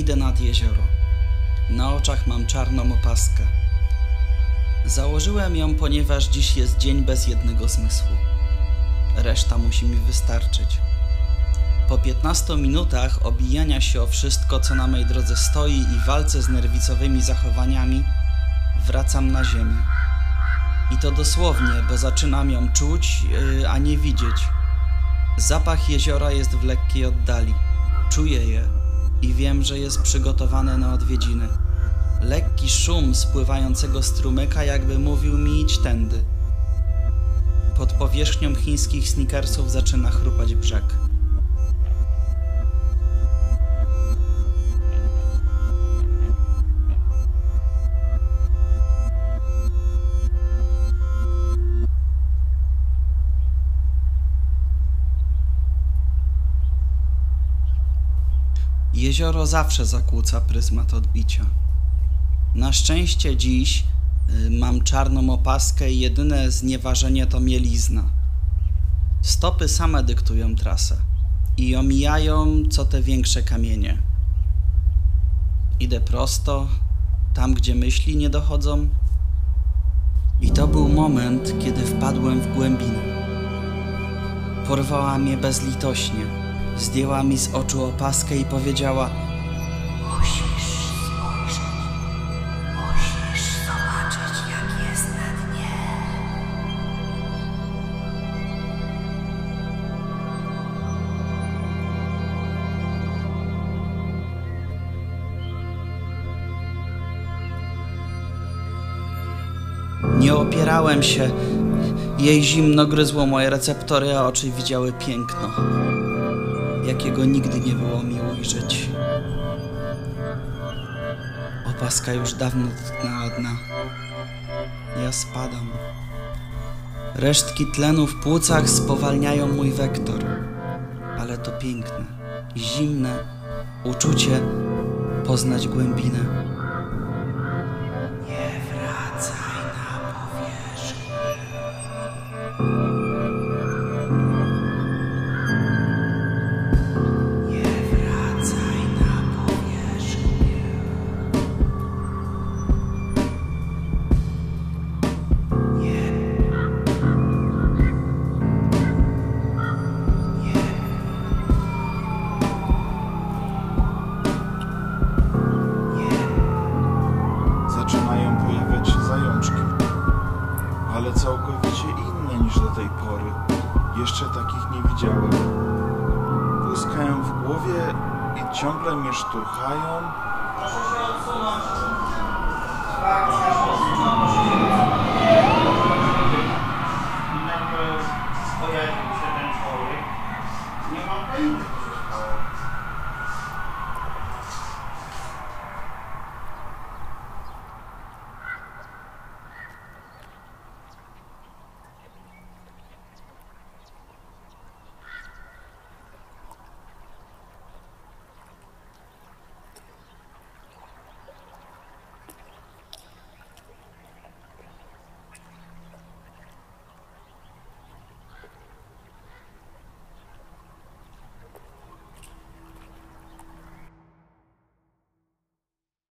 Idę nad jezioro. Na oczach mam czarną opaskę. Założyłem ją, ponieważ dziś jest dzień bez jednego zmysłu. Reszta musi mi wystarczyć. Po 15 minutach obijania się o wszystko, co na mej drodze stoi i walce z nerwicowymi zachowaniami, wracam na ziemię. I to dosłownie, bo zaczynam ją czuć, y, a nie widzieć. Zapach jeziora jest w lekkiej oddali. Czuję je, i wiem, że jest przygotowane na odwiedziny. Lekki szum spływającego strumyka jakby mówił mi idź tędy. Pod powierzchnią chińskich sneakersów zaczyna chrupać brzeg. Jezioro zawsze zakłóca pryzmat odbicia. Na szczęście dziś y, mam czarną opaskę i jedyne znieważenie to mielizna. Stopy same dyktują trasę i omijają co te większe kamienie. Idę prosto, tam gdzie myśli nie dochodzą. I to był moment, kiedy wpadłem w głębinę. Porwała mnie bezlitośnie, zdjęła mi z oczu opaskę i powiedziała: Musisz spojrzeć. Musisz zobaczyć, jak jest na dnie. Nie opierałem się. Jej zimno gryzło moje receptory, a oczy widziały piękno, jakiego nigdy nie było mi ujrzeć. Opaska już dawno dotknęła dna. Ja spadam. Resztki tlenu w płucach spowalniają mój wektor. Ale to piękne, zimne uczucie poznać głębinę. zaczynają pojawiać się zajączki, ale całkowicie inne niż do tej pory. Jeszcze takich nie widziałem. Pluskają w głowie i ciągle mnie szturchają. Proszę się odsunąć. Proszę się odsunąć. Pojawił się ten człowiek. Nie ma.